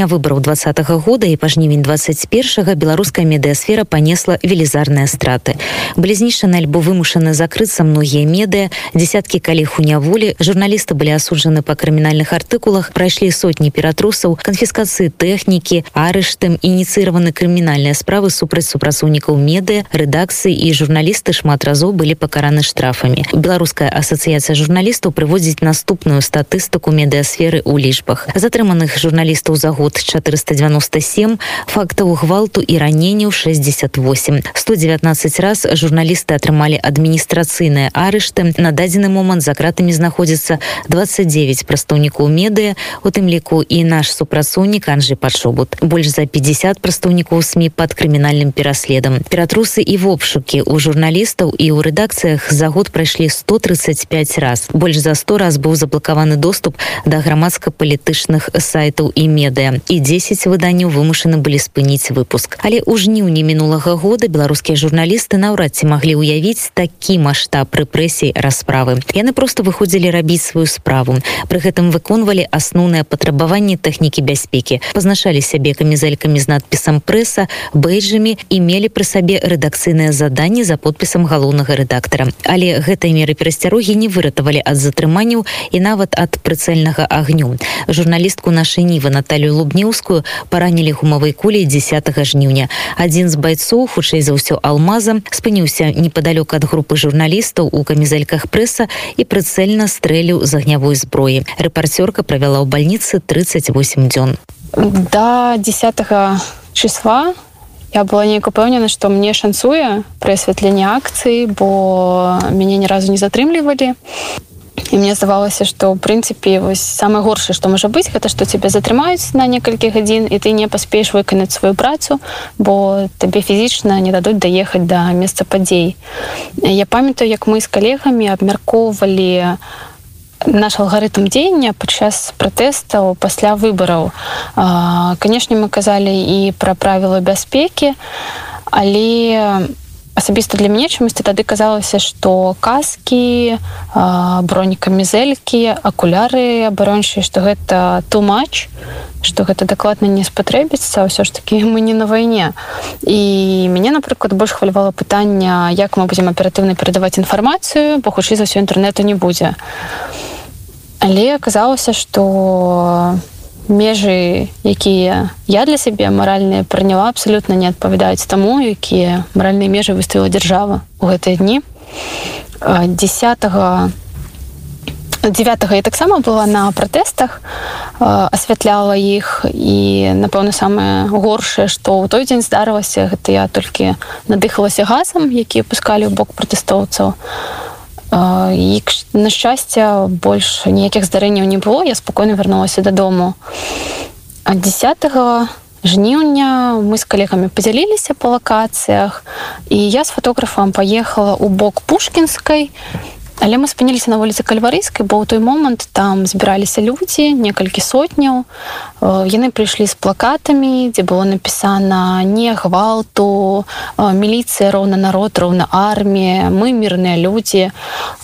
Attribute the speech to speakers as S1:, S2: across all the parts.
S1: з дня выбораў двадцатого года і па жнівень 21 беларуская медыасфера панесла велізарныя страты былі знішчаны альбо вымушаны закрыцца многія медыа десяткі калег у няволі журналісты былі асуджаны па крымінальных артыкулах прайшлі сотні ператрусаў канфіскацыі тэхнікі арыштым ініцыраваны крымінальныя справы супраць супрацоўнікаў медыа рэдакцыі і журналісты шмат разоў былі пакараны штрафамі беларуская асацыяцыя журналістаў прыводзіць наступную статыстыку медыасферы ў лічбах затрыманых журналістаў за год 497 фактаў гвалту і раненняў 68 119 раз журналісты атрымалі адміністрацыйныя арышты на дадзены момант за кратамі знаходзіцца 29 прадстаўнікоў медыа у тым ліку і наш супрацоўнік анжы пашобут больш за 50 прадстаўнікоў сМ под крымінальным пераследам ператрусы і вопшукі у журналістаў і ў рэдакцыях за год прайшлі 135 раз больш за 100 раз быў заблакаваны доступ да грамадска-палітычных сайтаў і медыа і 10 выданняў вымушаны былі спыніць выпуск. Але ў жніўні мінулага года беларускія журналісты наўрад ці маглі ўявіць такі маштаб рэпрэсій расправы. Яны просто выходзілі рабіць сваю справу. Пры гэтым выконвалі асноўныя патрабаванні тэхнікі бяспекі. Пазначалі сябе камізэлькамі з надпісам прэса бэйджамі і мелі пры сабе рэдакцыйныя заданні за подпісам галоўнага рэдактара. Але гэтай меры перасцярогі не выратавалі ад затрыманняў і нават ад прыцэльнага агню. Журналістку нашай нівы Наталю лубнеўскую паранілі гумавай кулей 10 жніўня адзін з байцоў хутчэй за ўсё алмазам спыніўся непадалёк ад групы журналістаў у камізэльках прэса і прыцэльна стрэліў з агнявой зброі рэпарцёрка правяла ў бальніцы 38 дзён
S2: до 10 числа я была неяк упэўнена што мне шанцуе пры асвятленне акцыі бо мяне ні разу не затрымлівалі і мне здавалася што ў прынцыпе вось самае горшае што можа быць гэта што цябе затрымаюць на некалькі гадзін і ты не паспееш выканаць сваю працу бо табе фізічна не дадуць даехаць да месца падзей я памятаю як мы з калегамі абмяркоўвалі наш алгарытм дзеяння падчас пратэстаў пасля выбараў канешне мы казалі і пра правілы бяспекі але асабіста для мяне чамусьці тады казалася што каскі бронікамізэлькі акуляры абарончыя што гэта тумач што гэта дакладна не спатрэбіцца ўсё ж такі мы не на вайне і мяне напрыклад больш хвалявала пытання як мы будзем аператыўна перадаваць інфармацыю бо хутчэй за ўсё інтэрнету не будзе але аказалася што межы якія я для сябе маральныя прыняла абсалютна не адпавядаюць таму якія маральныя межы выставіла дзяржава у гэтыя дні 10 9 я таксама была на пратэстах асвятляла іх і напэўна самае горшае што ў той дзень здарылася гэта я толькі надыхалася газам які пускалі ў бок пратэстоўцаў і на шчасце больш ніякіх здарэнняў не было я спакойна вярнулася дадому 10 жніўня мы з калегамі падзяліліся па лакацыях і я з фотографам паехала ў бок пушкінскай але мы спыніліся на вуліцы кальварыйскай бо ў той момант там збіраліся людзі некалькі сотняў. Яны прыйшлі з плакатамі дзе было напісана не гвалту міліцыя роўна народ роўна армія мы мірныя людзі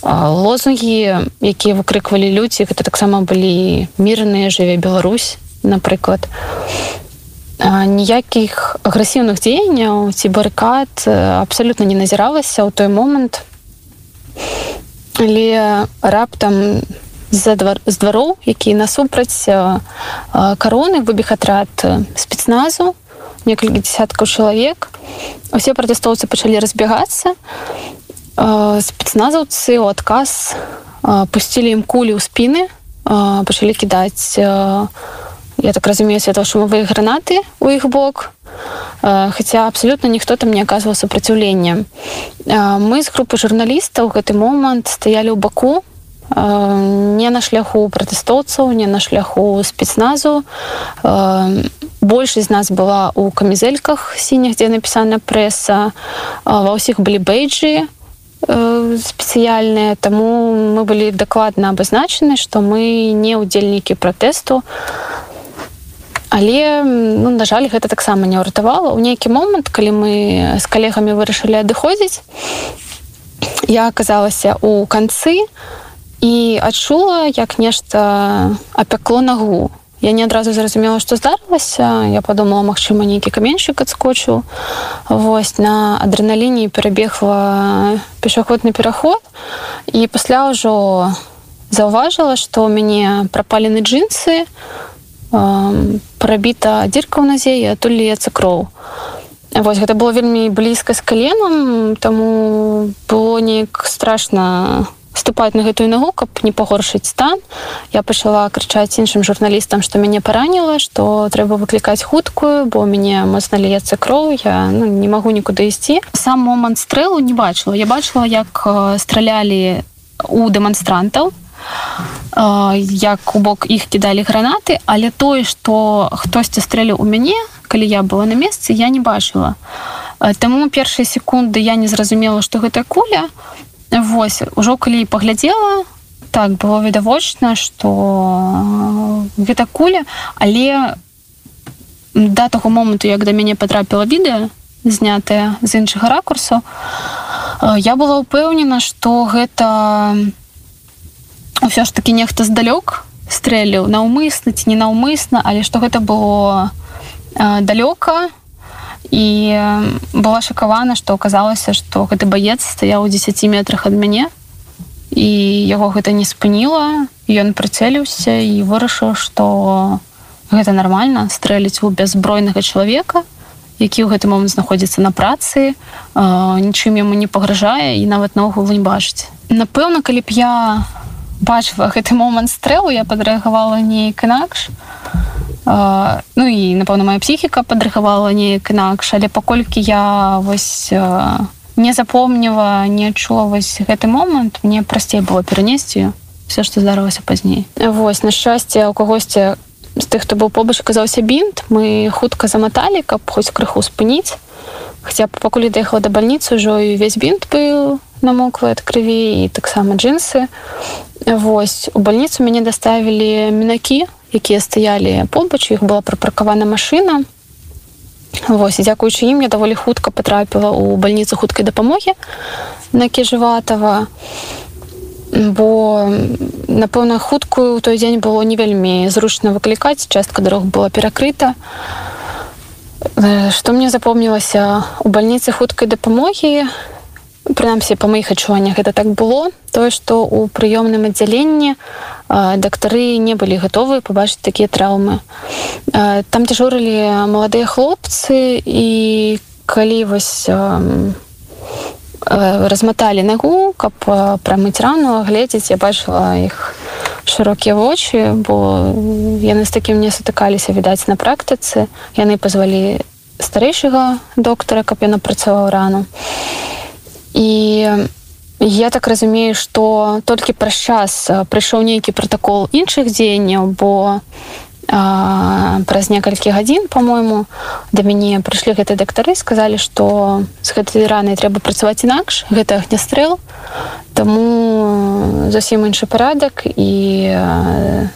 S2: лозунгі якія выкрыквалі людзі гэта таксама былі мірныя жыве Беларусь напрыклад. Ніякіх агрэсіўных дзеянняў ці барыкад абсалютна не назіралася ў той момант але раптам з-за двар з двароў які насупраць кароны выбег атрад спецназу некалькі десяткаў чалавек усе пратэстоўцы пачалі разбегацца спецназаўцы у адказ пусцілі ім кулі ў спіны пачалі кідаць я так разумею светлашумавыя гранаты у іх бок хаця абсалютна ніхто там не аказваў супраціўлення мы з групы журналістаў гэты момант стаялі ў баку не на шляху пратэстоўцаў не на шляху спецназу большасць з нас была у камізэльках сінях дзе напісана прэса ва ўсіх былі бэйджы спецыяльныя таму мы былі дакладна абазначаны што мы не ўдзельнікі пратэсту але ну, на жаль гэта таксама не ўратавала. У нейкі момант калі мы з калегамі вырашылі адыходзіць я аказалася у канцы і адчула як нешта апякло нагу. Я не адразу зразумела што здарылася. Я подумала магчыма нейкі каменьчык адскочыў. Вось на адреналіне перабегла пешаходны пераход. І пасля ўжо заўважыла што ў мяне прапалены джинсы прабіта дзірка ў назе і адтуль льецца кроў Вось гэта было вельмі блізка з каленам таму было неяк страшна ступаць на гэтую нагу каб не пагоршыць стан я пачала крычаць іншым журналістам што мяне параніла што трэба выклікаць хуткую бо мяне моцна льецца кроў я ну, не магу нікуды ісці сам момант стрэлу не бачыла я бачыла як стралялі у дэманстрантаў Як у бок іх кідалі гранаты але тое што хтосьці стрэлі у мяне калі я была на месцы я не бачыла. Таму першыя секунды я не зразумела што гэта куля. Вось ужо калі паглядзела так было відавочна што гэта куля але да таго моманту як да мяне потрапіла відэа знятая з іншага ракурсу я была ўпэўнена што гэта ўсё ж таки нехта здалёк стрэліў наўмысна ці ненаўмысна але што гэта было далёка. І была шакавана што аказалася што гэты баец стаяў у 10 метрах ад мяне. І яго гэта не спыніла. Ён прыцэліўся і вырашыў што гэта нармальна стрэліць у бяззбройнага чалавека які ў гэты момант знаходзіцца на працы нічым яму не пагражае і нават наогул не бачыць. Напэўна калі б я бачыла гэты момант стрэлу я падрэагавала неяк інакш ну і напэўна моя псіхіка падрыхавала неяк інакш але паколькі я вось не запомніла не адчула вось гэты момант мне прасцей было перанесці все што здарылася пазней вось на шчасце у кагосьці з тых хто быў побач казаўся бінт мы хутка заматалі каб хоць крыху спыніць хаця пакуль даехала да бальніцы ўжо і увесь бінт быў намоклы ад крыві і таксама джинсы. Вось. У бальніцу мяне даставілі мінакі якія стаялі побач іх была прапаркавана машына. Вось. Дзякуючы ім я даволі хутка потрапіла у бальніцу хуткай дапамогі на кіжватава бо напэўна хуткую той дзень было не вельмі зручна выклікаць частка дарог была перакрыта. Што мне запомнілася у бальніцы хуткай дапамогі прынамсі па маіх адчуваннях гэта так было тое што у прыёмным аддзяленні дактары не былі гатовы пабачыць такія траўмы там дзяжурылі маладыя хлопцы і калі вось разматалі нагу каб прамыць рану глядзець я бачыла іх шырокія вочы бо яны з такім не сутыкаліся відаць на практыцы яны пазвалі старэйшага доктара каб ён апрацаваў рану і я так разумею што толькі праз час прыйшоў нейкі пратакол іншых дзеянняў бо а, праз некалькі гадзін по-мойму да мяне прыйшлі гэты дактары сказалі што з гэтай ранай трэба працаваць інакш гэта агнястрэл таму зусім іншы парадак і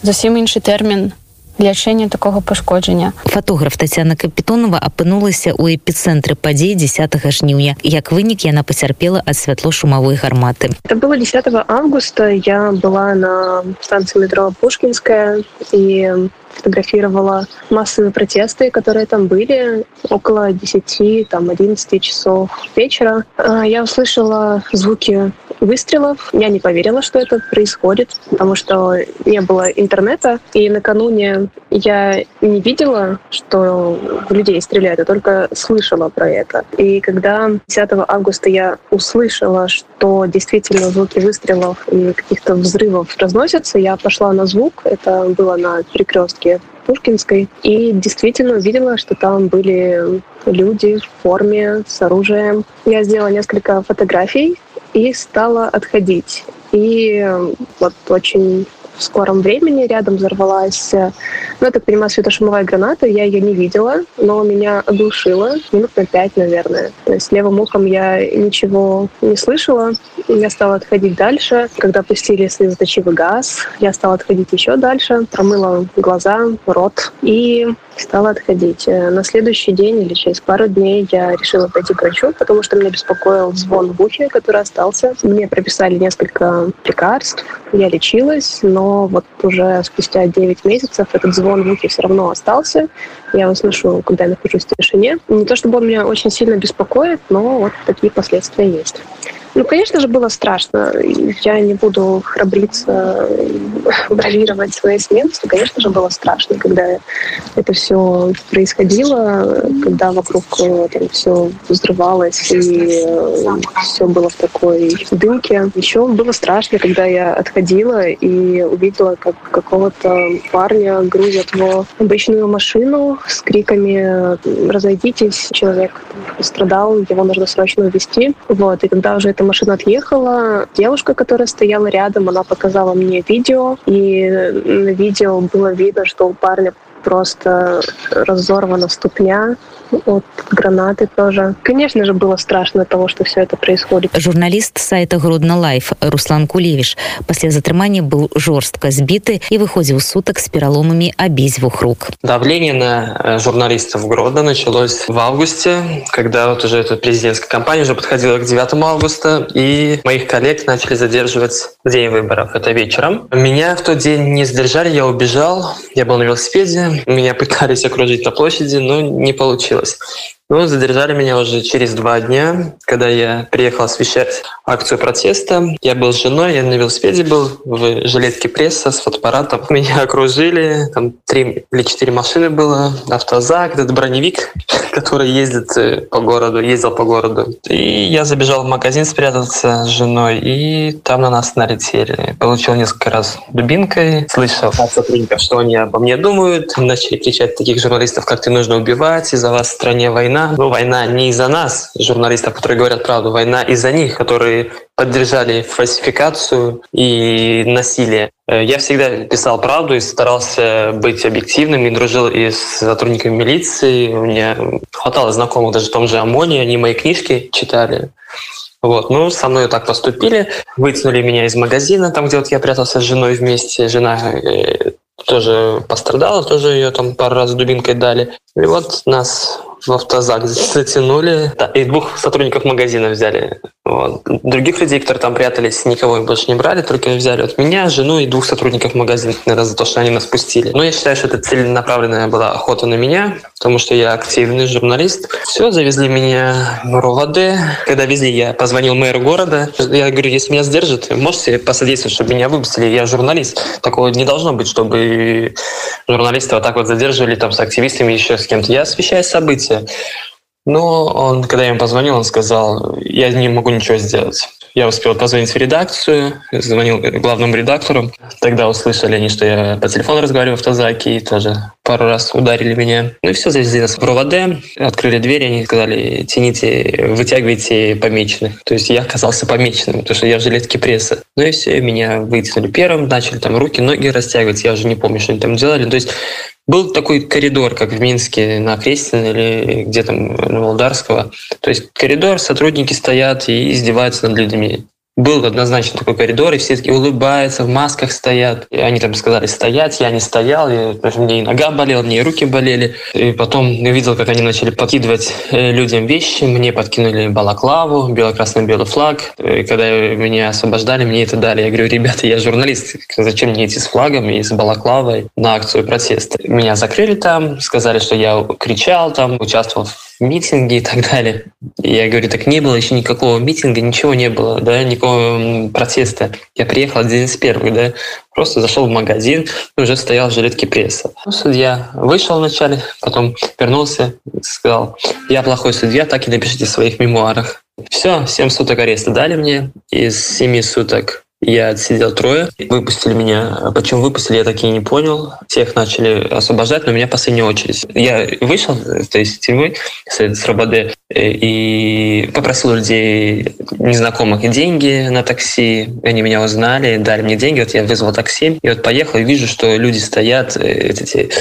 S2: зусім іншы тэрмін лячэння такого пашкоджання
S1: фотограф татяна капітонова апынулася ў эпіцэнтры падзей 10 жніўня як вынік яна пацярпела ад святло-шумавой гарматы
S3: это было 10 августа я была на станцыі метро пушкінская і фотографировала массовые протесты, которые там были около 10, там 11 часов вечера. А, я услышала звуки выстрелов. Я не поверила, что это происходит, потому что не было интернета. И накануне я не видела, что людей стреляют, я только слышала про это. И когда 10 августа я услышала, что действительно звуки выстрелов и каких-то взрывов разносятся, я пошла на звук. Это было на перекрестке Пушкинской. И действительно увидела, что там были люди в форме с оружием. Я сделала несколько фотографий и стала отходить. И вот очень в скором времени рядом взорвалась, ну, я так понимаю, светошумовая граната. Я ее не видела, но меня оглушило минут на пять, наверное. То есть левым ухом я ничего не слышала. Я стала отходить дальше. Когда пустили слезоточивый газ, я стала отходить еще дальше. Промыла глаза, рот и стала отходить. На следующий день или через пару дней я решила пойти к врачу, потому что меня беспокоил звон в ухе, который остался. Мне прописали несколько лекарств, я лечилась, но вот уже спустя 9 месяцев этот звон в ухе все равно остался. Я его слышу, когда я нахожусь в тишине. Не то чтобы он меня очень сильно беспокоит, но вот такие последствия есть. Ну, конечно же, было страшно. Я не буду храбриться, бравировать своей смелостью. Конечно же, было страшно, когда это все происходило, когда вокруг э, там все взрывалось и э, все было в такой дымке. Еще было страшно, когда я отходила и увидела, как какого-то парня грузят в обычную машину с криками «Разойдитесь!» Человек пострадал, его нужно срочно увезти. Вот. И когда уже эта машина отъехала, девушка, которая стояла рядом, она показала мне видео, и на видео было видно, что у парня просто разорвана ступня от гранаты тоже. Конечно же, было страшно того, что все это происходит.
S1: Журналіст сайта Гродна Life Руслан Кулевіч пасля затрымання быў жорстка збіты і выйшаў з сутак з пераломамі абедзвюх рук.
S4: Давление на э, журналистов Гродно началось в августе, когда вот уже эта президентская кампания уже подходила к 9 августа, и моих коллег начали задерживать в день выборов. Это вечером. Меня в тот день не задержали, я убежал, я был на велосипеде, меня пытались окружить на площади, но не получилось. То есть. Ну, задержали меня уже через два дня, когда я приехал освещать акцию протеста. Я был с женой, я на велосипеде был, в жилетке пресса с фотоаппаратом. Меня окружили, там три или четыре машины было, автозак, этот броневик, который ездит э, по городу, ездил по городу. И я забежал в магазин спрятаться с женой, и там на нас налетели. Получил несколько раз дубинкой, слышал от сотрудников, что они обо мне думают. Начали кричать таких журналистов, как ты нужно убивать, из-за вас в стране война война, но война не из-за нас, журналистов, которые говорят правду, война из-за них, которые поддержали фальсификацию и насилие. Э, я всегда писал правду и старался быть объективным, и дружил и с сотрудниками милиции. У меня хватало знакомых даже в том же ОМОНе, они мои книжки читали. Вот, ну, со мной так поступили, вытянули меня из магазина, там, где вот я прятался с женой вместе. Жена э, тоже пострадала, тоже ее там пару раз дубинкой дали. И вот нас в автозак затянули. Да, и двух сотрудников магазина взяли. Вот. Других людей, которые там прятались, никого больше не брали, только взяли от меня, жену и двух сотрудников магазина, наверное, за то, что они нас пустили. Но я считаю, что это целенаправленная была охота на меня, потому что я активный журналист. Все, завезли меня в РОВД. Когда везли, я позвонил мэру города. Я говорю, если меня сдержат, можете посодействовать, чтобы меня выпустили? Я журналист. Такого не должно быть, чтобы журналисты вот так вот задерживали там с активистами, еще с кем-то. Я освещаю события события. Но он, когда я ему позвонил, он сказал, я не могу ничего сделать. Я успел позвонить в редакцию, звонил главному редактору. Тогда услышали они, что я по телефону разговариваю в Тазаке, и тоже пару раз ударили меня. Ну и все, завезли нас в РОВД, открыли двери, они сказали, тяните, вытягивайте помеченных. То есть я оказался помеченным, потому что я в жилетке пресса. Ну и все, меня вытянули первым, начали там руки, ноги растягивать, я уже не помню, что они там делали. То есть был такой коридор, как в Минске на Крестина или где там на Волдарского. То есть коридор, сотрудники стоят и издеваются над людьми был однозначно такой коридор, и все таки улыбаются, в масках стоят. И они там сказали стоять, я не стоял, и, мне и нога болела, мне и руки болели. И потом я видел, как они начали подкидывать э, людям вещи, мне подкинули балаклаву, бело-красно-белый флаг. И когда меня освобождали, мне это дали. Я говорю, ребята, я журналист, зачем мне идти с флагом и с балаклавой на акцию протеста? Меня закрыли там, сказали, что я кричал там, участвовал в митинги и так далее. Я говорю, так не было еще никакого митинга, ничего не было, да, никакого протеста. Я приехал один из первых, да, просто зашел в магазин и уже стоял в жилетке пресса. Ну, судья вышел вначале, потом вернулся, сказал, я плохой судья, так и напишите в своих мемуарах. Все, 7 суток ареста дали мне, из 7 суток я отсидел трое, выпустили меня. Почему выпустили, я так и не понял. Всех начали освобождать, но меня в последнюю очередь. Я вышел то есть тюрьмы с РОБД э, и попросил людей незнакомых деньги на такси. Они меня узнали, дали мне деньги. Вот я вызвал такси. И вот поехал и вижу, что люди стоят, э, эти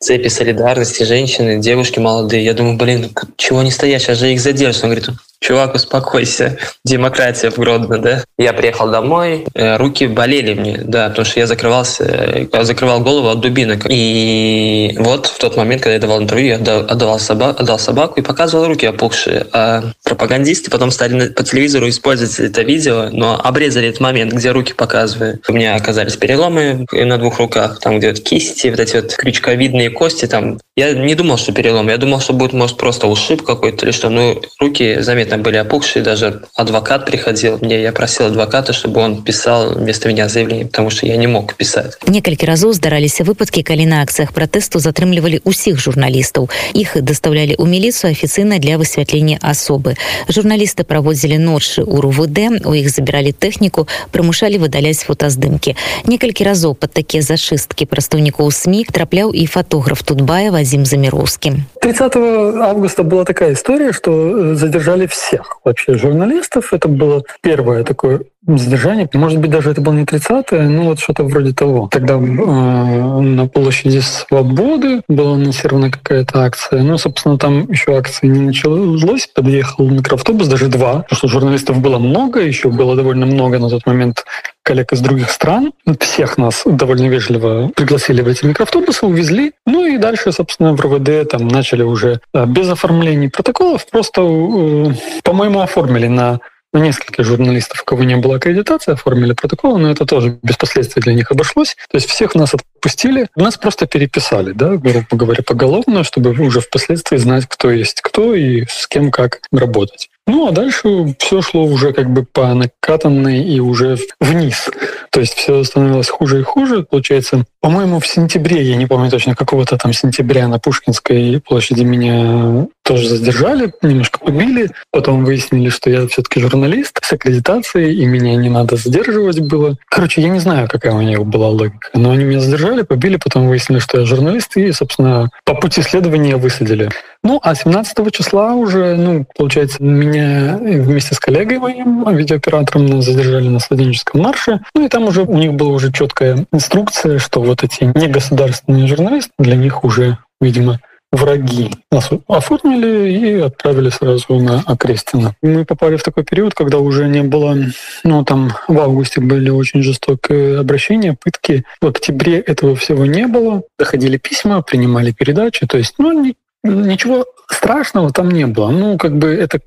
S4: цепи солидарности, женщины, девушки молодые. Я думаю, блин, чего они стоят, сейчас же их задержат. Он говорит, чувак, успокойся, демократия в Гродно, да? Я приехал домой, э, руки болели мне, да, потому что я закрывался, я закрывал голову от дубинок. И вот в тот момент, когда я давал интервью, я отдавал собаку, отдал собаку и показывал руки опухшие. А пропагандисты потом стали по телевизору использовать это видео, но обрезали этот момент, где руки показываю. У меня оказались переломы на двух руках, там где вот кисти, вот эти вот крючковидные кости, там. Я не думал, что перелом, я думал, что будет, может, просто ушиб какой-то или что. Ну, руки заметно были опухшие, даже адвокат приходил мне, я просил адвоката, чтобы он писал вместо меня заявление, потому что я не мог писать.
S1: Некалькі разоў здараліся выпадкі, калі на акцыях пратэсту затрымлівалі ўсіх журналістаў. Іх дастаўлялі ў міліцыю афіцыйна для высвятлення асобы. Журналісты праводзілі ночы ў РУВД, у іх забіралі тэхніку, прымушалі выдаляць фотаздымкі. Некалькі разоў пад такія зачысткі прадстаўнікоў СМІ трапляў і фотограф Тутбая Вадзім Заміроўскі.
S5: 30 августа была такая история, что э, задержали всех вообще журналистов. Это было первое такое задержание. Может быть, даже это было не 30-е, ну вот что-то вроде того. Тогда э, на площади Свободы была анонсирована какая-то акция. Ну, собственно, там еще акции не началось. Подъехал микроавтобус, даже два, потому что журналистов было много, еще было довольно много на тот момент коллег из других стран. Всех нас довольно вежливо пригласили в эти микроавтобусы, увезли. Ну и дальше, собственно, в РВД там начали уже э, без оформления протоколов, просто, э, по-моему, оформили на на несколько журналистов, у кого не было аккредитации, оформили протокол, но это тоже без последствий для них обошлось. То есть всех нас отпустили, нас просто переписали, да, грубо говоря, поголовно, чтобы уже впоследствии знать, кто есть кто и с кем как работать. Ну, а дальше все шло уже как бы по накатанной и уже вниз. То есть все становилось хуже и хуже. Получается, по-моему, в сентябре, я не помню точно, какого-то там сентября на Пушкинской площади меня тоже задержали, немножко побили. Потом выяснили, что я все-таки журналист с аккредитацией, и меня не надо задерживать было. Короче, я не знаю, какая у них была логика. Но они меня задержали, побили, потом выяснили, что я журналист, и, собственно, по пути следования высадили. Ну, а 17 числа уже, ну, получается, меня вместе с коллегой моим, видеооператором, задержали на студенческом марше. Ну, и там уже у них была уже четкая инструкция, что вот эти негосударственные журналисты, для них уже, видимо, враги. Нас оформили и отправили сразу на Окрестина. Мы попали в такой период, когда уже не было, ну там в августе были очень жестокие обращения, пытки. В октябре этого всего не было. Доходили письма, принимали передачи. То есть, ну, ничего страшного там не было. Ну, как бы это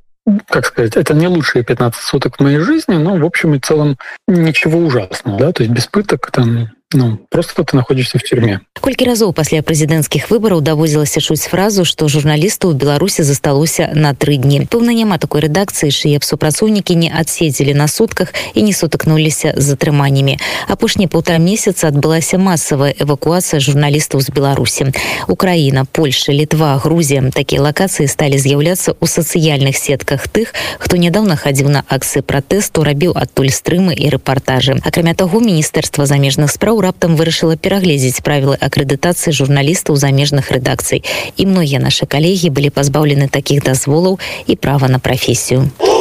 S5: как сказать, это не лучшие 15 суток в моей жизни, но в общем и целом ничего ужасного, да, то есть без пыток там ну просто ты находишься в тюрьме
S1: колькі разоў пасля прэзідэнцкіх выбараў даводзілася чуць фразу што журналістаў у беларусі засталося на тры дні пэўна няма такой рэдакцыі чые б супрацоўнікі не адседзелі на сутках і не сутыкнуліся з затрыманнямі апошні полтора месяца адбылася масавая эвакуацыя журналістаў з беларусі украіна польша літва грузія такія лакацыі сталі з'яўляцца ў сацыяльных сетках тых хто нядаўна хадзіў на акцыі пратэсту рабіў адтуль стрымы і рэпартажы акрамя таго міністэрства замежных спраў раптам вырашыла перагледзець правілы акрэдытацыі журналістаў замежных рэдакцый і многія нашы калегі былі пазбаўлены такіх дазволаў і права на прафесію у